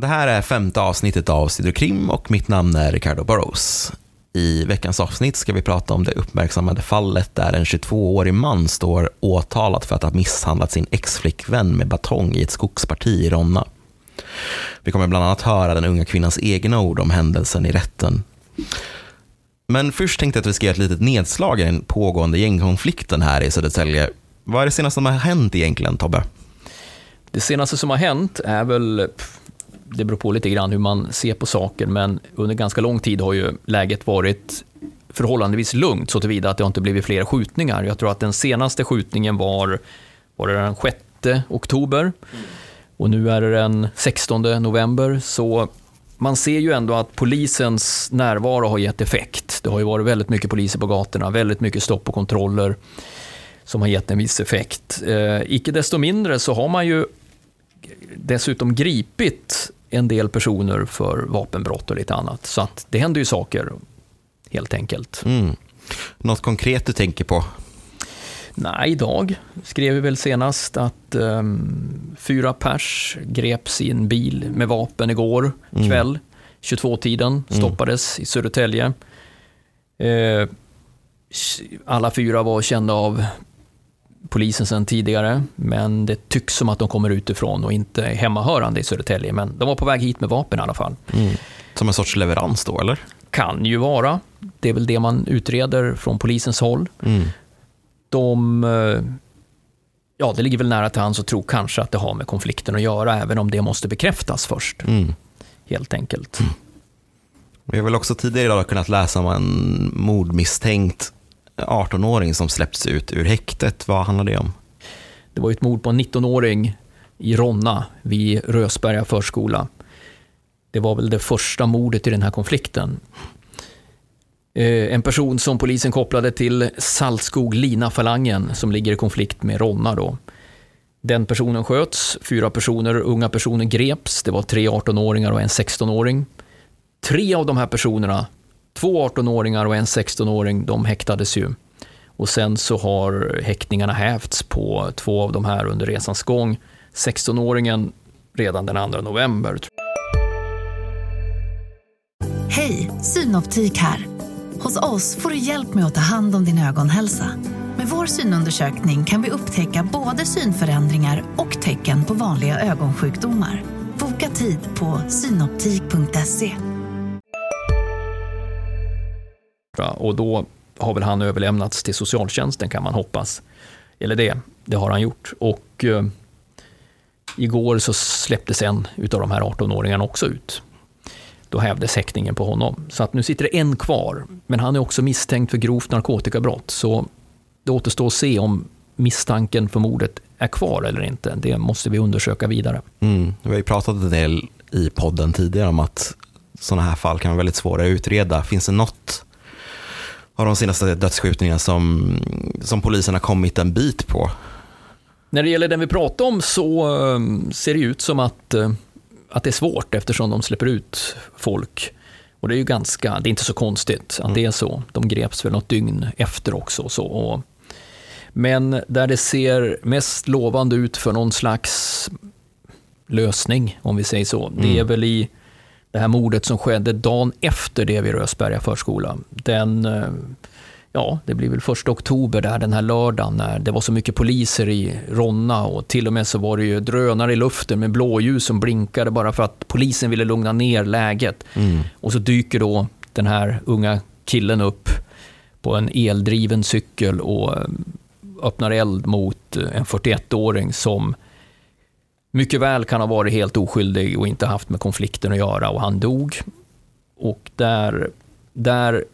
Det här är femte avsnittet av Studio Krim och mitt namn är Ricardo Burrows. I veckans avsnitt ska vi prata om det uppmärksammade fallet där en 22-årig man står åtalad för att ha misshandlat sin ex-flickvän med batong i ett skogsparti i Ronna. Vi kommer bland annat höra den unga kvinnans egna ord om händelsen i rätten. Men först tänkte jag att vi ska göra ett litet nedslag i den pågående gängkonflikten här i Södertälje. Vad är det senaste som har hänt egentligen, Tobbe? Det senaste som har hänt är väl, det beror på lite grann hur man ser på saker, men under ganska lång tid har ju läget varit förhållandevis lugnt så tillvida att det har inte blivit fler skjutningar. Jag tror att den senaste skjutningen var, var det den 6 oktober och nu är det den 16 november. Så man ser ju ändå att polisens närvaro har gett effekt. Det har ju varit väldigt mycket poliser på gatorna, väldigt mycket stopp och kontroller som har gett en viss effekt. Eh, icke desto mindre så har man ju dessutom gripit en del personer för vapenbrott och lite annat. Så att det händer ju saker, helt enkelt. Mm. Något konkret du tänker på? Nej, idag skrev vi väl senast att um, fyra pers greps i en bil med vapen igår mm. kväll. 22-tiden mm. stoppades mm. i Södertälje. Eh, alla fyra var kända av polisen sedan tidigare, men det tycks som att de kommer utifrån och inte är hemmahörande i Södertälje. Men de var på väg hit med vapen i alla fall. Mm. Som en sorts leverans då, eller? Kan ju vara. Det är väl det man utreder från polisens håll. Mm. De... Eh, ja, det ligger väl nära till hands att tro kanske att det har med konflikten att göra, även om det måste bekräftas först. Mm. Helt enkelt. Mm. Vi har väl också tidigare idag kunnat läsa om en mordmisstänkt 18-åring som släppts ut ur häktet. Vad handlar det om? Det var ett mord på en 19-åring i Ronna vid Rösberga förskola. Det var väl det första mordet i den här konflikten. Eh, en person som polisen kopplade till Saltskog-Lina-falangen som ligger i konflikt med Ronna. Då. Den personen sköts, fyra personer, unga personer greps. Det var tre 18-åringar och en 16-åring. Tre av de här personerna Två 18-åringar och en 16-åring, de häktades ju. Och sen så har häktningarna hävts på två av de här under resans gång. 16-åringen redan den 2 november. Hej, Synoptik här. Hos oss får du hjälp med att ta hand om din ögonhälsa. Med vår synundersökning kan vi upptäcka både synförändringar och tecken på vanliga ögonsjukdomar. Boka tid på synoptik.se. Och då har väl han överlämnats till socialtjänsten kan man hoppas. Eller det, det har han gjort. Och eh, igår så släpptes en utav de här 18-åringarna också ut. Då hävdes häktningen på honom. Så att nu sitter det en kvar. Men han är också misstänkt för grovt narkotikabrott. Så det återstår att se om misstanken för mordet är kvar eller inte. Det måste vi undersöka vidare. Mm. Vi har ju pratat en del i podden tidigare om att sådana här fall kan vara väldigt svåra att utreda. Finns det något av de senaste dödsskjutningarna som, som polisen har kommit en bit på. När det gäller den vi pratar om så ehm, ser det ut som att, eh, att det är svårt eftersom de släpper ut folk. Och det är ju ganska, det är inte så konstigt att mm. det är så. De greps väl något dygn efter också. Och så. Och, men där det ser mest lovande ut för någon slags lösning, om vi säger så, mm. det är väl i det här mordet som skedde dagen efter det vid Rösberga förskola. Den, eh, ja, det blir väl första oktober där den här lördagen när det var så mycket poliser i Ronna och till och med så var det ju drönare i luften med blåljus som blinkade bara för att polisen ville lugna ner läget. Mm. Och så dyker då den här unga killen upp på en eldriven cykel och eh, öppnar eld mot en 41-åring som mycket väl kan ha varit helt oskyldig och inte haft med konflikten att göra och han dog. Och där, där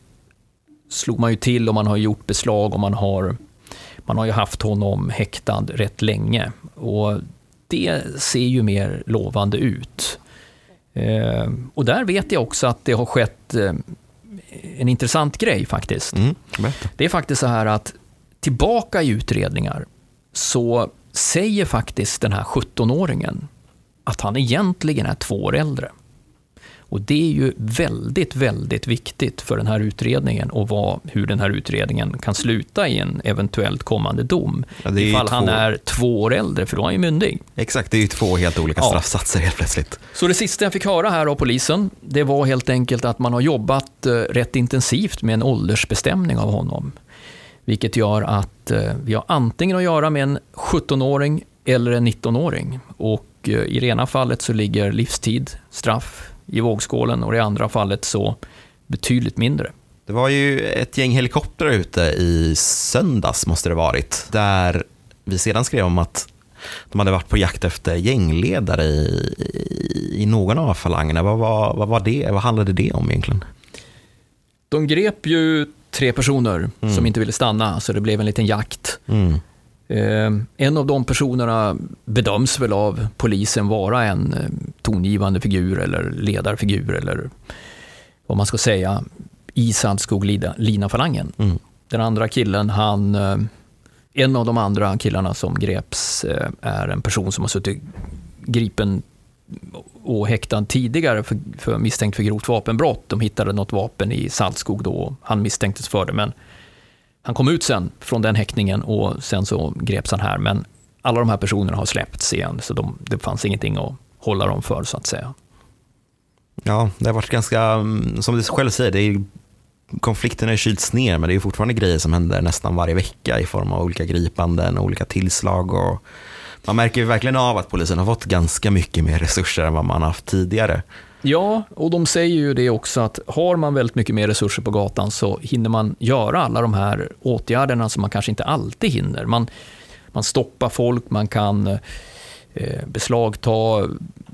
slog man ju till och man har gjort beslag och man har, man har ju haft honom häktad rätt länge. Och det ser ju mer lovande ut. Eh, och där vet jag också att det har skett eh, en intressant grej faktiskt. Mm, det är faktiskt så här att tillbaka i utredningar så säger faktiskt den här 17-åringen att han egentligen är två år äldre. Och det är ju väldigt, väldigt viktigt för den här utredningen och vad, hur den här utredningen kan sluta i en eventuellt kommande dom. Ja, ifall två... han är två år äldre, för då är han ju myndig. Exakt, det är ju två helt olika ja. straffsatser helt plötsligt. Så det sista jag fick höra här av polisen, det var helt enkelt att man har jobbat eh, rätt intensivt med en åldersbestämning av honom. Vilket gör att eh, vi har antingen att göra med en 17-åring eller en 19-åring. Och eh, i det ena fallet så ligger livstid, straff, i vågskålen och i det andra fallet så betydligt mindre. Det var ju ett gäng helikoptrar ute i söndags, måste det varit, där vi sedan skrev om att de hade varit på jakt efter gängledare i, i, i någon av falangerna. Vad, vad, vad, var det? vad handlade det om egentligen? De grep ju tre personer mm. som inte ville stanna, så det blev en liten jakt. Mm. Eh, en av de personerna bedöms väl av polisen vara en eh, tongivande figur eller ledarfigur eller vad man ska säga i Saltskog-Lina-falangen. Mm. Den andra killen, han, eh, en av de andra killarna som greps är en person som har suttit gripen och häktad tidigare för, för misstänkt för grovt vapenbrott. De hittade något vapen i Saltskog då, han misstänktes för det, men han kom ut sen från den häktningen och sen så greps han här. Men alla de här personerna har släppts igen, så de, det fanns ingenting att hålla dem för så att säga. Ja, det har varit ganska, mm, som du själv säger, det är, konflikten har kylts ner, men det är fortfarande grejer som händer nästan varje vecka i form av olika gripanden och olika tillslag. Och man märker verkligen av att polisen har fått ganska mycket mer resurser än vad man haft tidigare. Ja, och de säger ju det också att har man väldigt mycket mer resurser på gatan så hinner man göra alla de här åtgärderna som man kanske inte alltid hinner. Man, man stoppar folk, man kan eh, beslagta,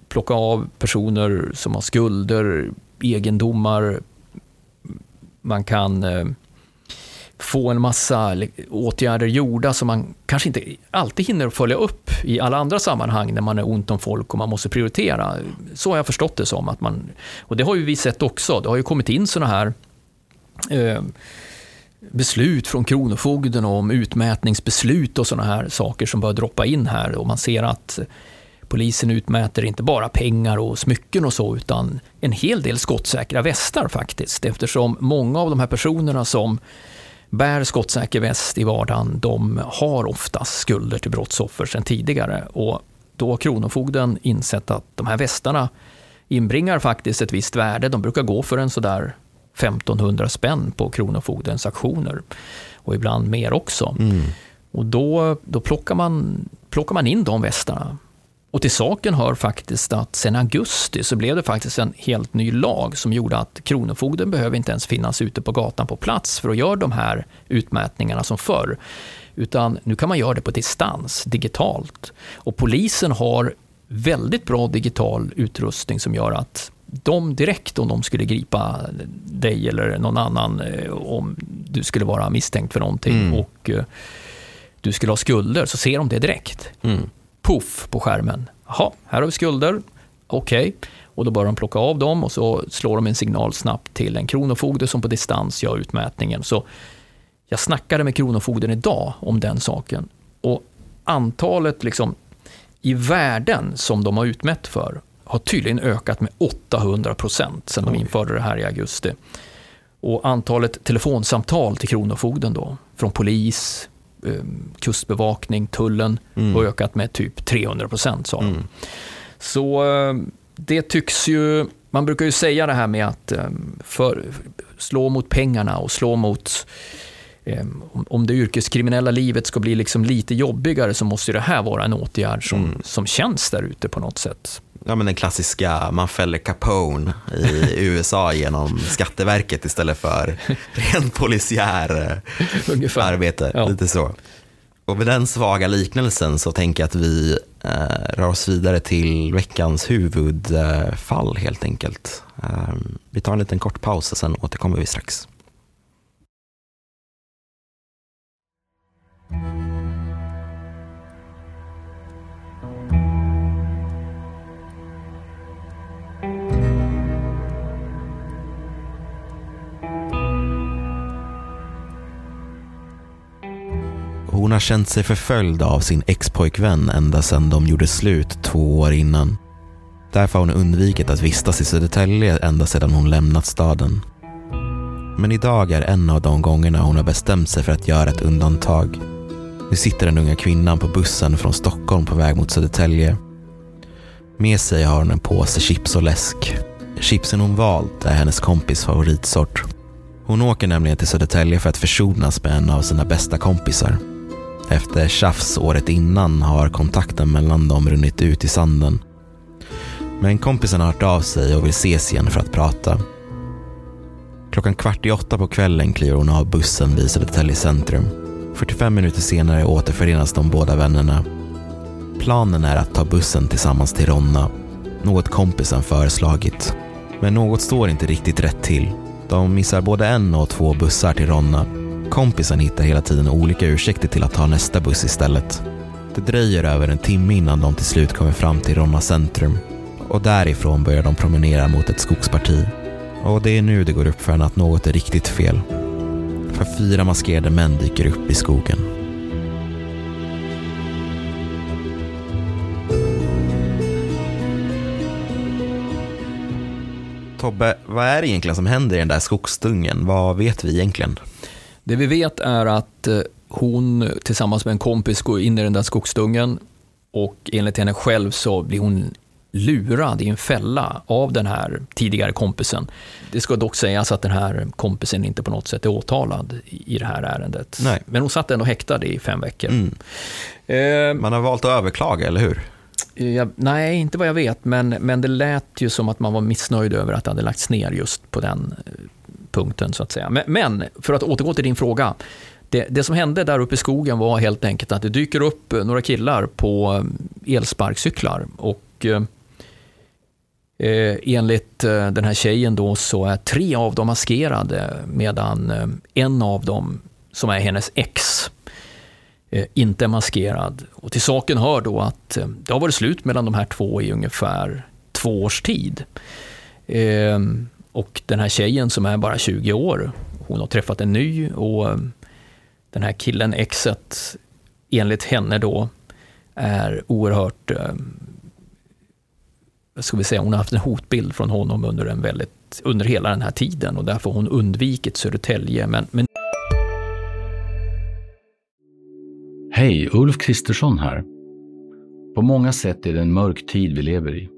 plocka av personer som har skulder, egendomar. Man kan eh, få en massa åtgärder gjorda som man kanske inte alltid hinner följa upp i alla andra sammanhang när man är ont om folk och man måste prioritera. Så har jag förstått det som. Att man, och det har ju vi sett också. Det har ju kommit in sådana här eh, beslut från Kronofogden om utmätningsbeslut och sådana här saker som börjar droppa in här och man ser att polisen utmäter inte bara pengar och smycken och så utan en hel del skottsäkra västar faktiskt eftersom många av de här personerna som bär skottsäker väst i vardagen, de har oftast skulder till brottsoffer sedan tidigare. Och då har Kronofogden insett att de här västarna inbringar faktiskt ett visst värde. De brukar gå för en sådär 1500 spänn på Kronofogdens auktioner och ibland mer också. Mm. Och då, då plockar, man, plockar man in de västarna och till saken hör faktiskt att sen augusti så blev det faktiskt en helt ny lag som gjorde att Kronofogden behöver inte ens finnas ute på gatan på plats för att göra de här utmätningarna som förr. Utan nu kan man göra det på distans, digitalt. Och polisen har väldigt bra digital utrustning som gör att de direkt om de skulle gripa dig eller någon annan eh, om du skulle vara misstänkt för någonting mm. och eh, du skulle ha skulder så ser de det direkt. Mm puff på skärmen. Jaha, här har vi skulder. Okej. Okay. Och då börjar de plocka av dem och så slår de en signal snabbt till en kronofogde som på distans gör utmätningen. Så jag snackade med kronofogden idag om den saken. Och antalet liksom, i värden som de har utmätt för har tydligen ökat med 800 procent sedan de införde det här i augusti. Och antalet telefonsamtal till Kronofogden då, från polis, kustbevakning, tullen mm. har ökat med typ 300 procent sa de. Mm. Så eh, det tycks ju, man brukar ju säga det här med att eh, för, slå mot pengarna och slå mot om det yrkeskriminella livet ska bli liksom lite jobbigare så måste det här vara en åtgärd som, mm. som känns där ute på något sätt ja, men den klassiska, man fäller Capone i USA genom Skatteverket istället för ren polisiär eh, arbete. Ja. Lite så. Och med den svaga liknelsen så tänker jag att vi eh, rör oss vidare till veckans huvudfall helt enkelt. Eh, vi tar en liten kort paus och sen återkommer vi strax. Hon har känt sig förföljd av sin expojkvän ända sedan de gjorde slut två år innan. Därför har hon undvikit att vistas i Södertälje ända sedan hon lämnat staden. Men idag är en av de gångerna hon har bestämt sig för att göra ett undantag. Nu sitter den unga kvinnan på bussen från Stockholm på väg mot Södertälje. Med sig har hon en påse chips och läsk. Chipsen hon valt är hennes kompis favoritsort. Hon åker nämligen till Södertälje för att försonas med en av sina bästa kompisar. Efter tjafs året innan har kontakten mellan dem runnit ut i sanden. Men kompisen har hört av sig och vill ses igen för att prata. Klockan kvart i åtta på kvällen kliver hon av bussen vid Södertälje centrum. 45 minuter senare återförenas de båda vännerna. Planen är att ta bussen tillsammans till Ronna, något kompisen föreslagit. Men något står inte riktigt rätt till. De missar både en och två bussar till Ronna. Kompisen hittar hela tiden olika ursäkter till att ta nästa buss istället. Det dröjer över en timme innan de till slut kommer fram till Ronna centrum. Och därifrån börjar de promenera mot ett skogsparti. Och det är nu det går upp för henne att något är riktigt fel. För fyra maskerade män dyker upp i skogen. Tobbe, vad är det egentligen som händer i den där skogsdungen? Vad vet vi egentligen? Det vi vet är att eh, hon tillsammans med en kompis går in i den där skogsdungen och enligt henne själv så blir hon lurad i en fälla av den här tidigare kompisen. Det ska dock sägas att den här kompisen inte på något sätt är åtalad i det här ärendet. Nej. Men hon satt ändå häktad i fem veckor. Mm. Eh, Man har valt att överklaga, eller hur? jag, nej, inte vad jag vet, men, men det lät ju som att man var missnöjd över att det hade lagts ner just på den eh, punkten. så att säga. Men, men för att återgå till din fråga. Det, det, som hände där uppe i skogen var helt enkelt att det dyker upp några killar på eh, elsparkcyklar. Och eh, eh enligt eh, den här tjejen då så är tre av dem maskerade medan en av dem, som är hennes ex, eh, inte är maskerad. Och till saken hör då att det har varit slut mellan de här två i ungefär två års tid. Eh, och den här tjejen som är bara 20 år, hon har träffat en ny och eh, den här killen, exet, enligt henne då, är oerhört eh, ska vi säga, hon har haft en hotbild från honom under, en väldigt, under hela den här tiden och därför har hon undvikit Södertälje. Men, men... Hej, Ulf Kristersson här. På många sätt är det en mörk tid vi lever i.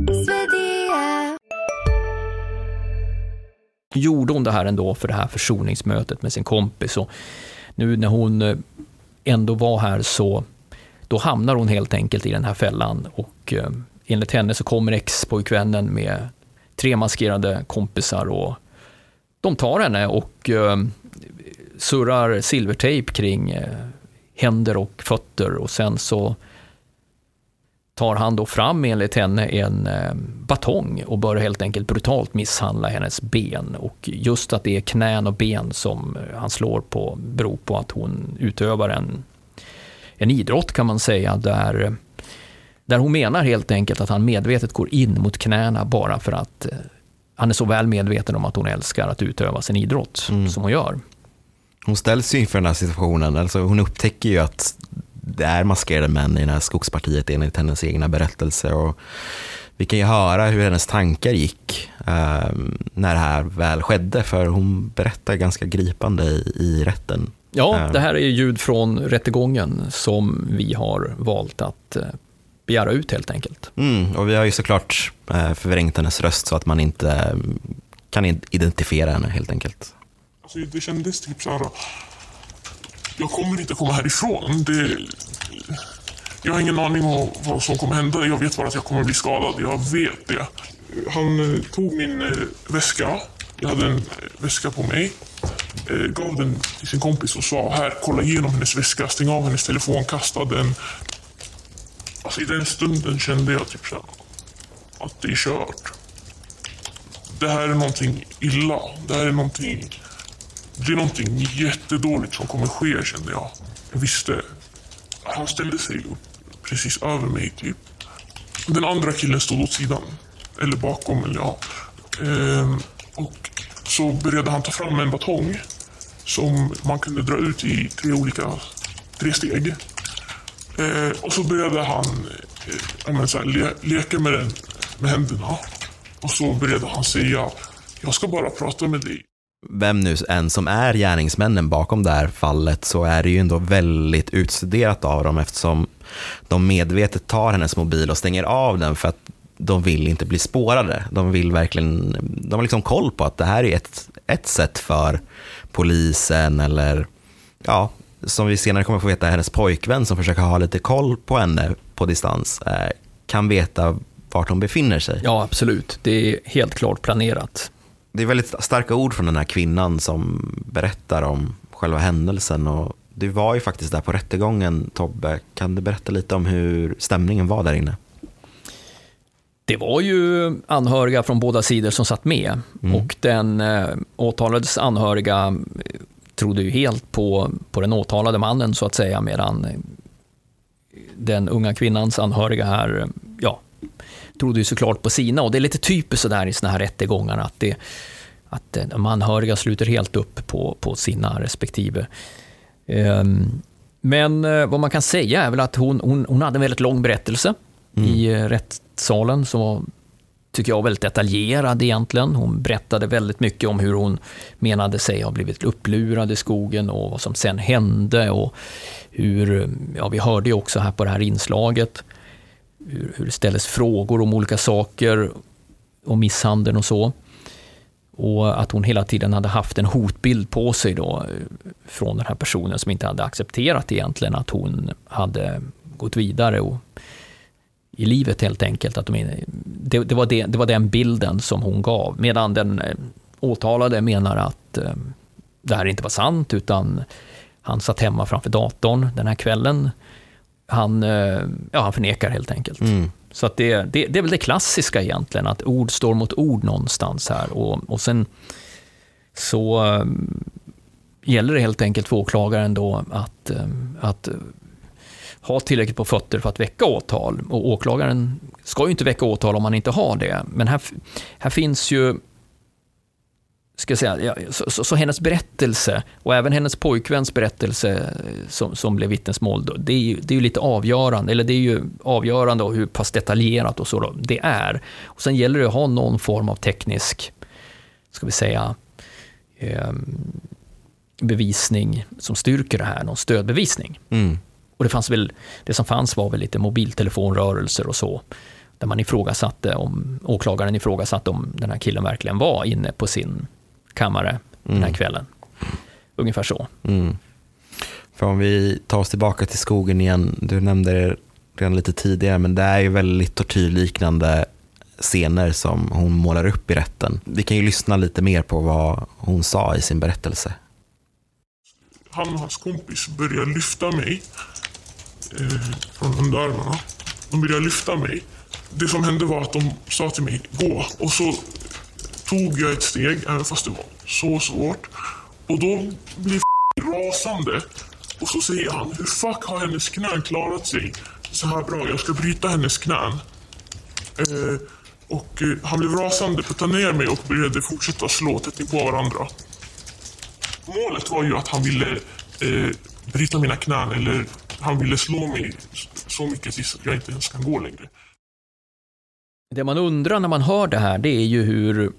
Gjorde hon det här ändå för det här försoningsmötet med sin kompis? Och nu när hon eh, ändå var här så då hamnar hon helt enkelt i den här fällan. Och eh, enligt henne så kommer ex-pojkvännen med tre maskerade kompisar och de tar henne och eh, surrar silvertejp kring eh, händer och fötter. Och sen så tar han då fram enligt henne en eh, batong och börjar helt enkelt brutalt misshandla hennes ben. Och just att det är knän och ben som han slår på beror på att hon utövar en, en idrott kan man säga där där hon menar helt enkelt att han medvetet går in mot knäna bara för att eh, han är så väl medveten om att hon älskar att utöva sin idrott mm. som hon gör. Hon ställs ju inför den här situationen, alltså hon upptäcker ju att det är maskerade män i det här skogspartiet enligt hennes egna berättelse. Och vi kan ju höra hur hennes tankar gick eh, när det här väl skedde, för hon berättar ganska gripande i, i rätten. Ja, eh. det här är ljud från rättegången som vi har valt att eh, begära ut helt enkelt. Mm, och vi har ju såklart eh, förvrängt hennes röst så att man inte mm, kan identifiera henne helt enkelt. Alltså, det kändes typ så här. Jag kommer inte komma härifrån. Det, jag har ingen aning om vad som kommer hända. Jag vet bara att jag kommer bli skadad. Jag vet det. Han eh, tog min eh, väska. Jag hade en eh, väska på mig. Gav den till sin kompis och sa här, kolla igenom hennes väska, stäng av hennes telefon, kasta den, Alltså i den stunden kände jag typ såhär, att det är kört. Det här är någonting illa. Det här är någonting... Det är någonting jättedåligt som kommer ske, kände jag. Jag visste. Han ställde sig upp precis över mig, typ. Den andra killen stod åt sidan. Eller bakom, eller ja. Ehm, och så började han ta fram en batong som man kunde dra ut i tre olika tre steg. Ehm, och så började han eh, så här, le, leka med den med händerna. Och så började han säga, jag ska bara prata med dig. Vem nu än som är gärningsmännen bakom det här fallet så är det ju ändå väldigt utstuderat av dem eftersom de medvetet tar hennes mobil och stänger av den för att de vill inte bli spårade. De vill verkligen, de har liksom koll på att det här är ett, ett sätt för polisen eller, ja, som vi senare kommer få veta, hennes pojkvän som försöker ha lite koll på henne på distans, eh, kan veta vart hon befinner sig. Ja, absolut. Det är helt klart planerat. Det är väldigt starka ord från den här kvinnan som berättar om själva händelsen. Och du var ju faktiskt där på rättegången, Tobbe. Kan du berätta lite om hur stämningen var där inne? Det var ju anhöriga från båda sidor som satt med mm. och den eh, åtalades anhöriga eh, trodde ju helt på, på den åtalade mannen så att säga medan den unga kvinnans anhöriga här, eh, ja, trodde ju såklart på sina och det är lite typiskt sådär i sådana här rättegångar att, det, att eh, de anhöriga sluter helt upp på, på sina respektive. Um, men vad man kan säga är väl att hon, hon, hon hade en väldigt lång berättelse mm. i rättssalen som var, tycker jag, väldigt detaljerad egentligen. Hon berättade väldigt mycket om hur hon menade sig ha blivit upplurad i skogen och vad som sen hände och hur, ja vi hörde ju också här på det här inslaget, hur, hur det ställdes frågor om olika saker, om misshandeln och så. Och att hon hela tiden hade haft en hotbild på sig då från den här personen som inte hade accepterat egentligen att hon hade gått vidare och i livet helt enkelt. Att de, det, det, var det, det var den bilden som hon gav. Medan den eh, åtalade menar att eh, det här inte var sant, utan han satt hemma framför datorn den här kvällen. Han, eh, ja, han förnekar helt enkelt. Mm. Så att det, det, det, är väl det klassiska egentligen, att ord står mot ord någonstans här. Och, och sen så gäller det helt enkelt för åklagaren då att, att ha tillräckligt på fötter för att väcka åtal. Och åklagaren ska ju inte väcka åtal om man inte har det. Men här, här finns ju ska säga, så, så, så, hennes berättelse och även hennes pojkväns berättelse som, som blev vittnesmål, då, det är ju det är lite avgörande, eller det är ju avgörande hur pass detaljerat och så då, det är. Och sen gäller det att ha någon form av teknisk, ska vi säga, eh, bevisning som styrker det här, någon stödbevisning. Mm. Och det, fanns väl, det som fanns var väl lite mobiltelefonrörelser och så, där man ifrågasatte om, åklagaren ifrågasatte om den här killen verkligen var inne på sin kammare mm. den här mm. kvällen. Ungefär så. Mm. För om vi tar oss tillbaka till skogen igen, du nämnde det redan lite tidigare, men det är ju väldigt tortyrliknande scener som hon målar upp i rätten. Vi kan ju lyssna lite mer på vad hon sa i sin berättelse. Han och hans kompis började lyfta mig eh, från underarmarna. De började lyfta mig. Det som hände var att de sa till mig gå och så tog jag ett steg även fast det var så svårt. Och då blir rasande. Och så säger han, hur fuck har hennes knän klarat sig så här bra? Jag ska bryta hennes knän. Eh, och eh, han blev rasande, puttade ner mig och började fortsätta slå tätt på varandra. Målet var ju att han ville eh, bryta mina knän eller han ville slå mig så mycket tills jag inte ens kan gå längre. Det man undrar när man hör det här, det är ju hur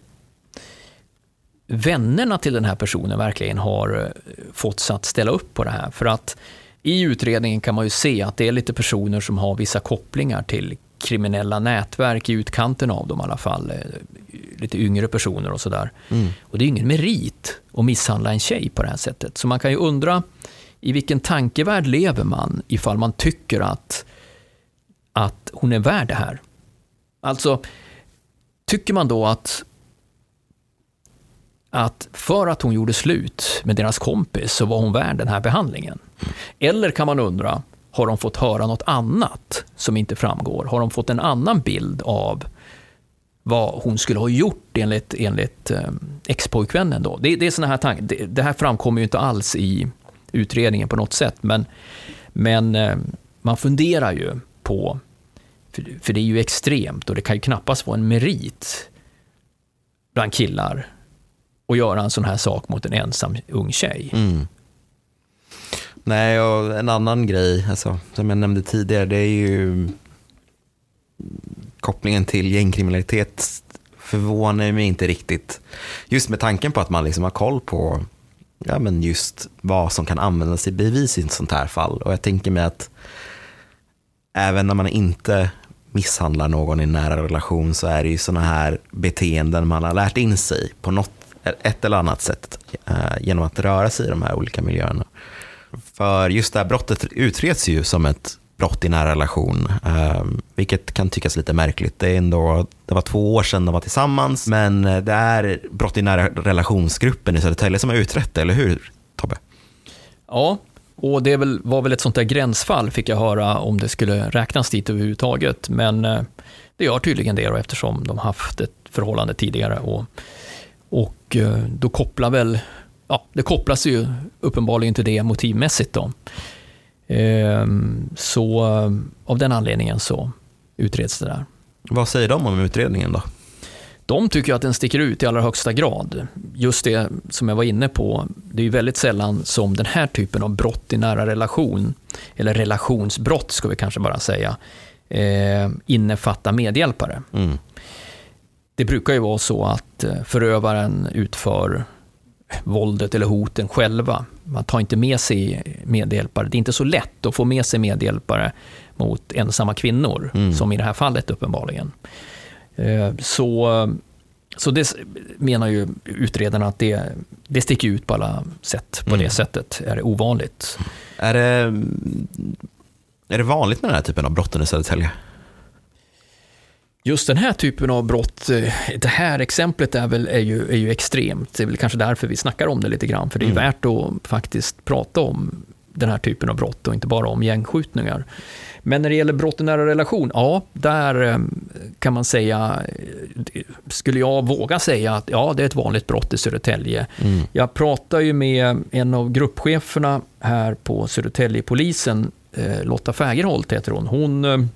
vännerna till den här personen verkligen har eh, fått att ställa upp på det här. För att i utredningen kan man ju se att det är lite personer som har vissa kopplingar till kriminella nätverk i utkanten av dem i alla fall. Eh, lite yngre personer och sådär. Mm. Och det är ingen merit att misshandla en tjej på det här sättet. Så man kan ju undra i vilken tankevärld lever man ifall man tycker att, att hon är värd det här? Alltså, tycker man då att att för att hon gjorde slut med deras kompis så var hon värd den här behandlingen? Eller kan man undra, har de fått höra något annat som inte framgår? Har de fått en annan bild av vad hon skulle ha gjort enligt, enligt eh, expojkvännen. Då. Det, det är såna här tankar. Det, det, här framkommer ju inte alls i utredningen på något sätt, men, men eh, man funderar ju på, för, för det är ju extremt och det kan ju knappast vara en merit bland killar att göra en sån här sak mot en ensam ung tjej. Mm. Nej, och en annan grej, alltså, som jag nämnde tidigare, det är ju kopplingen till gängkriminalitet förvånar mig inte riktigt. Just med tanken på att man liksom har koll på ja, men just vad som kan användas i bevis i ett sånt här fall. Och jag tänker mig att även när man inte misshandlar någon i nära relation så är det ju sådana här beteenden man har lärt in sig på något, ett eller annat sätt eh, genom att röra sig i de här olika miljöerna. För just det här brottet utreds ju som ett brott i nära relation, eh, vilket kan tyckas lite märkligt. Det, är ändå, det var två år sedan de var tillsammans, men eh, det är brott i nära relationsgruppen i Södertälje som har utrett det, eller hur Tobbe? Ja, och det var väl ett sånt där gränsfall, fick jag höra, om det skulle räknas dit överhuvudtaget. Men det gör tydligen det då, eftersom de haft ett förhållande tidigare. Och, och eh, då kopplar väl, ja, det kopplas ju uppenbarligen till det motivmässigt. Då. Ehm, så av den anledningen så utreds det där. Vad säger de om utredningen då? De tycker att den sticker ut i allra högsta grad. Just det som jag var inne på, det är väldigt sällan som den här typen av brott i nära relation, eller relationsbrott ska vi kanske bara säga, eh, innefattar medhjälpare. Mm. Det brukar ju vara så att eh, förövaren utför våldet eller hoten själva. Man tar inte med sig medhjälpare. Det är inte så lätt att få med sig medhjälpare mot ensamma kvinnor, mm. som i det här fallet uppenbarligen. Eh, så, så det menar ju utredarna att det, det sticker ut på alla sätt. På mm. det sättet är det ovanligt. Är det, är det vanligt med den här typen av brotten i Södertälje? Just den här typen av brott, eh, det här exemplet är, väl, är, ju, är ju extremt. Det är väl kanske därför vi snackar om det lite grann. För det är mm. värt att faktiskt prata om den här typen av brott och inte bara om gängskjutningar. Men när det gäller brott i nära relation, ja, där eh, kan man säga, eh, skulle jag våga säga att ja, det är ett vanligt brott i Södertälje. Mm. Jag pratar ju med en av gruppcheferna här på Södertäljepolisen, Lotta Fägerholt heter hon. Hon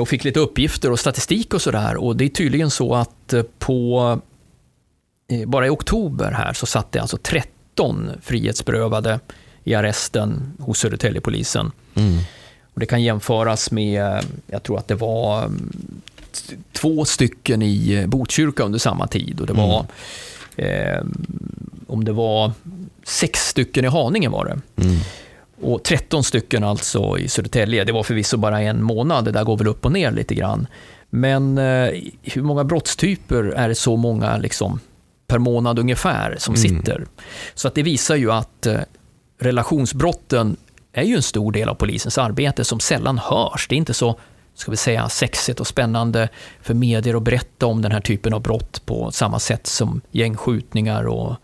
och fick lite uppgifter och statistik och sådär. Och det är tydligen så att på, bara i oktober här så satt det alltså 13 frihetsberövade i arresten hos Södertäljepolisen. Mm. Och det kan jämföras med, jag tror att det var två stycken i Botkyrka under samma tid. Och det var, mm. eh, om det var sex stycken i Haninge var det. Mm. Och 13 stycken alltså i Södertälje. Det var förvisso bara en månad, det där går väl upp och ner lite grann. Men eh, hur många brottstyper är det så många liksom, per månad ungefär som mm. sitter? Så att det visar ju att eh, relationsbrotten är ju en stor del av polisens arbete som sällan hörs. Det är inte så ska vi säga, sexigt och spännande för medier att berätta om den här typen av brott på samma sätt som gängskjutningar och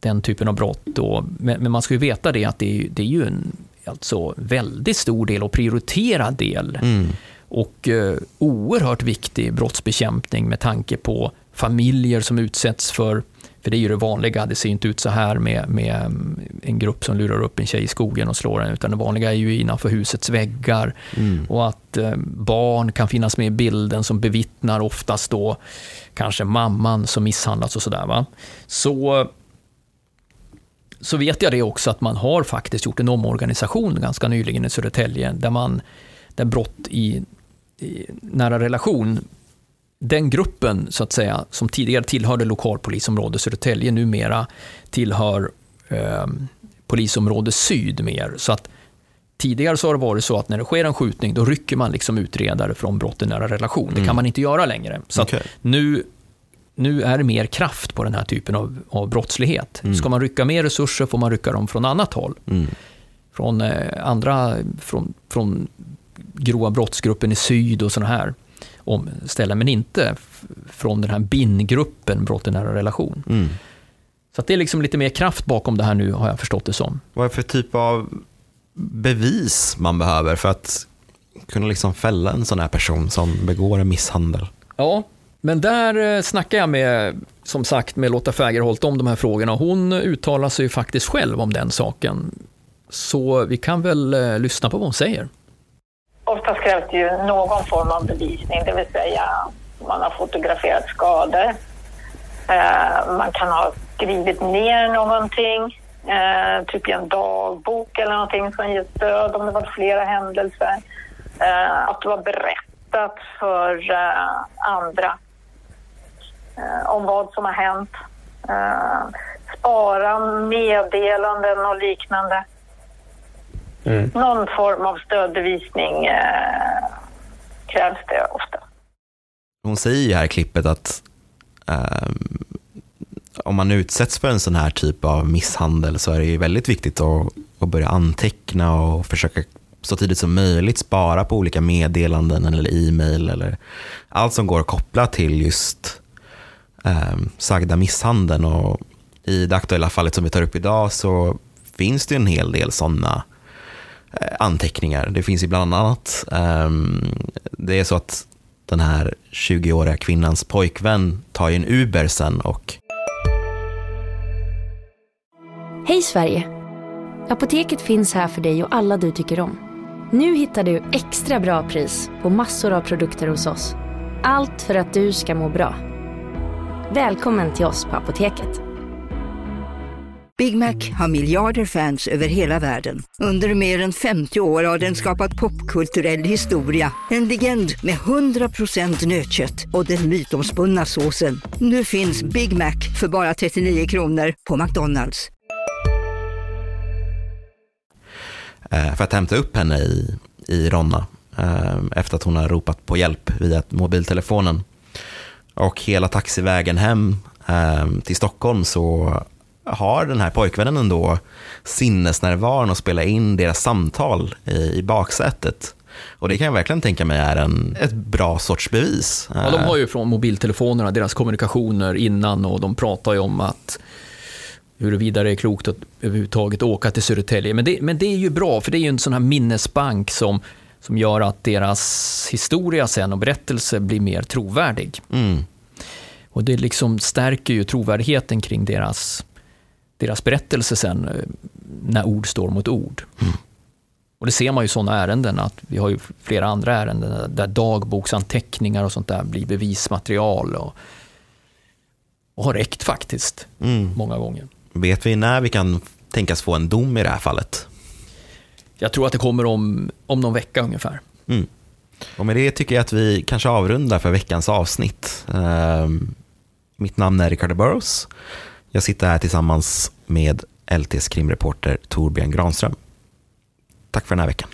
den typen av brott. Och, men, man ska ju veta det att det är, det är ju en alltså, väldigt stor del och prioriterad del. Mm. Och eh, oerhört viktig brottsbekämpning med tanke på familjer som utsätts för för det är ju det vanliga, det ser inte ut så här med, med mm, en grupp som lurar upp en tjej i skogen och slår henne, utan det vanliga är ju innanför husets väggar. Mm. Och att eh, barn kan finnas med i bilden som bevittnar oftast då kanske mamman som misshandlats och sådär. Så, så vet jag det också att man har faktiskt gjort en omorganisation ganska nyligen i Södertälje, där man där brott i, i nära relation den gruppen, så att säga, som tidigare tillhörde lokalpolisområde Södertälje, numera tillhör eh, polisområde Syd mer. Så att tidigare så har det varit så att när det sker en skjutning, då rycker man liksom utredare från brott i nära relation. Det kan mm. man inte göra längre. Så okay. nu, nu är det mer kraft på den här typen av, av brottslighet. Mm. Ska man rycka mer resurser får man rycka dem från annat håll. Mm. Från eh, andra, från, från grova brottsgruppen i syd och sådana här om ställen, men inte från den här BIN-gruppen, brott i nära relation. Mm. Så det är liksom lite mer kraft bakom det här nu, har jag förstått det som. Vad är det för typ av bevis man behöver? För att kunna liksom fälla en sån här person som begår en misshandel. Ja, men där eh, snackar jag med, som sagt, med Lotta Fägerholt om de här frågorna. Hon uttalar sig ju faktiskt själv om den saken. Så vi kan väl eh, lyssna på vad hon säger. Oftast krävs det ju någon form av bevisning, det vill säga man har fotograferat skador. Eh, man kan ha skrivit ner någonting, typ i en dagbok eller någonting som ger stöd om det varit flera händelser. Att du har berättat för andra om vad som har hänt. Eh, spara meddelanden och liknande. Någon form av stödbevisning eh, krävs det ofta. Hon säger i här klippet att ehm, om man utsätts för en sån här typ av misshandel så är det ju väldigt viktigt att, att börja anteckna och försöka så tidigt som möjligt spara på olika meddelanden eller e-mail eller allt som går att koppla till just eh, sagda misshandeln. Och I det aktuella fallet som vi tar upp idag så finns det en hel del sådana eh, anteckningar. Det finns ju bland annat, ehm, det är så att den här 20-åriga kvinnans pojkvän tar ju en Uber sen och Hej Sverige! Apoteket finns här för dig och alla du tycker om. Nu hittar du extra bra pris på massor av produkter hos oss. Allt för att du ska må bra. Välkommen till oss på Apoteket. Big Mac har miljarder fans över hela världen. Under mer än 50 år har den skapat popkulturell historia. En legend med 100% nötkött och den mytomspunna såsen. Nu finns Big Mac för bara 39 kronor på McDonalds. eh, för att hämta upp henne i, i Ronna eh, efter att hon har ropat på hjälp via mobiltelefonen. Och hela taxivägen hem eh, till Stockholm så har den här pojkvännen ändå sinnesnärvaron att spela in deras samtal i, i baksätet. Och det kan jag verkligen tänka mig är en, ett bra sorts bevis. Ja, de har ju från mobiltelefonerna deras kommunikationer innan och de pratar ju om att huruvida det är klokt att överhuvudtaget åka till Södertälje. Men det, men det är ju bra, för det är ju en sån här minnesbank som, som gör att deras historia sen och berättelse blir mer trovärdig. Mm. Och det liksom stärker ju trovärdigheten kring deras, deras berättelse sen, eh, när ord står mot ord. Och det ser man ju i sådana ärenden, att vi har ju flera andra ärenden där dagboksanteckningar och sånt där blir bevismaterial och, och har räckt faktiskt, Mm. många gånger. Vet vi när vi kan tänkas få en dom i det här fallet? Jag tror att det kommer om, om någon vecka ungefär. Mm. Och med det tycker jag att vi kanske avrundar för veckans avsnitt. Mitt namn är Ricardo Burrows. Jag sitter här tillsammans med LTs krimreporter Torbjörn Granström. Tack för den här veckan.